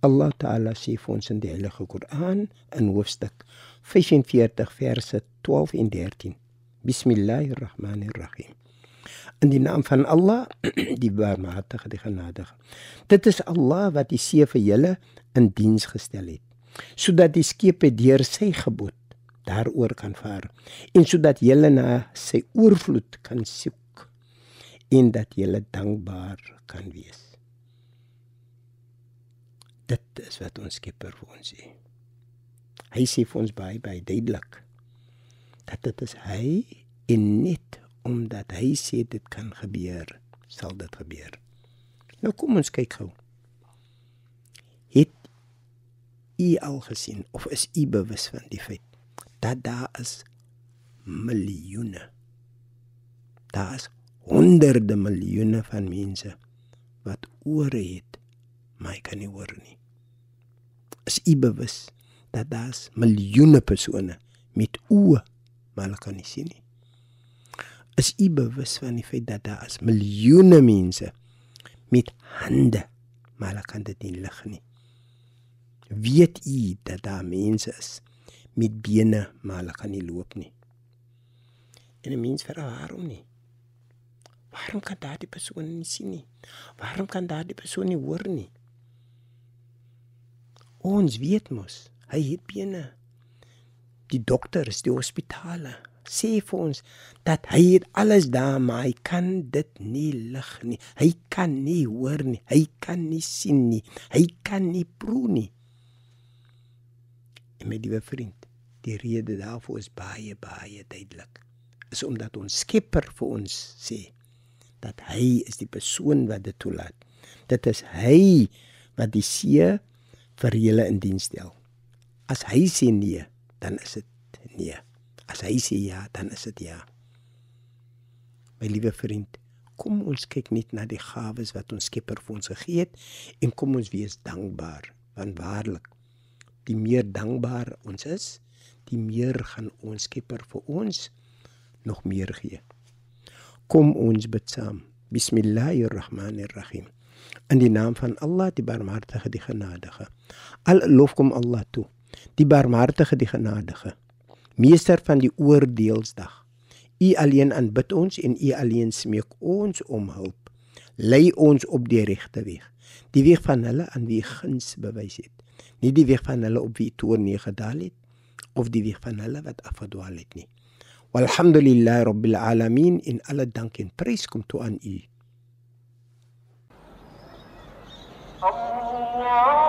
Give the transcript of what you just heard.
Allah Ta'ala sê vir ons in die Heilige Koran in hoofstuk 45 verse 12 en 13. Bismillahirrahmanirrahim. In die naam van Allah, die Barmhartige, die Genadige. Dit is Allah wat die see vir julle in diens gestel het, sodat die skepe deur sy gebod daaroor kan vaar en sodat julle na sy oorvloed kan soek en dat julle dankbaar kan wees. Dit is wat ons Skepper vir ons sê. Hy sê vir ons baie baie duidelik dat dit is hy en net omdat hy sê dit kan gebeur, sal dit gebeur. Nou kom ons kyk gou. Het u al gesien of is u bewus van die feit dat daar is miljoene daar is honderde miljoene van mense wat ore het maar kan nie hoor nie is u bewus dat daar is miljoene persone met oë maar hulle kan nie sien nie is u bewus van die feit dat daar is miljoene mense met hande maar hulle kan dit nie lig nie weet u dat daar mense is met bene, maar hulle kan nie loop nie. En 'n mens vra waarom nie? Waarom kan daardie persoon nie sien nie? Waarom kan daardie persoon nie hoor nie? Ons weet mos, hy het bene. Die dokters, die hospitale sê vir ons dat hy het alles daar, maar hy kan dit nie lig nie. Hy kan nie hoor nie. Hy kan nie sien nie. Hy kan nie proe nie. En my liewe vriend, Die rede daarvoor is baie baie duidelik. Is omdat ons Skepper vir ons sê dat hy is die persoon wat dit toelaat. Dit is hy wat die see vir julle in diens stel. As hy sê nee, dan is dit nee. As hy sê ja, dan is dit ja. My liewe vriend, kom ons kyk net na die gawes wat ons Skepper vir ons gegee het en kom ons wees dankbaar, want waarlik die meer dankbaar ons is, die meer gaan ons Skepper vir ons nog meer gee. Kom ons bid saam. Bismillahirrahmanirrahim. In die naam van Allah, die Barmhartige, die Genadige. Al lof kom Allah toe. Die Barmhartige, die Genadige. Meester van die oordeelsdag. U alleen aanbid ons en u alleen smeek ons om hulp. Lei ons op die regte weg. Die weg van hulle aan wie guns bewys het. Nie die weg van hulle op wie toorn nie gedaal het of die weg van hulle wat afgedwaal het nie. Walhamdulillah rabbil alamin in alle dank en prys kom toe aan U. Allah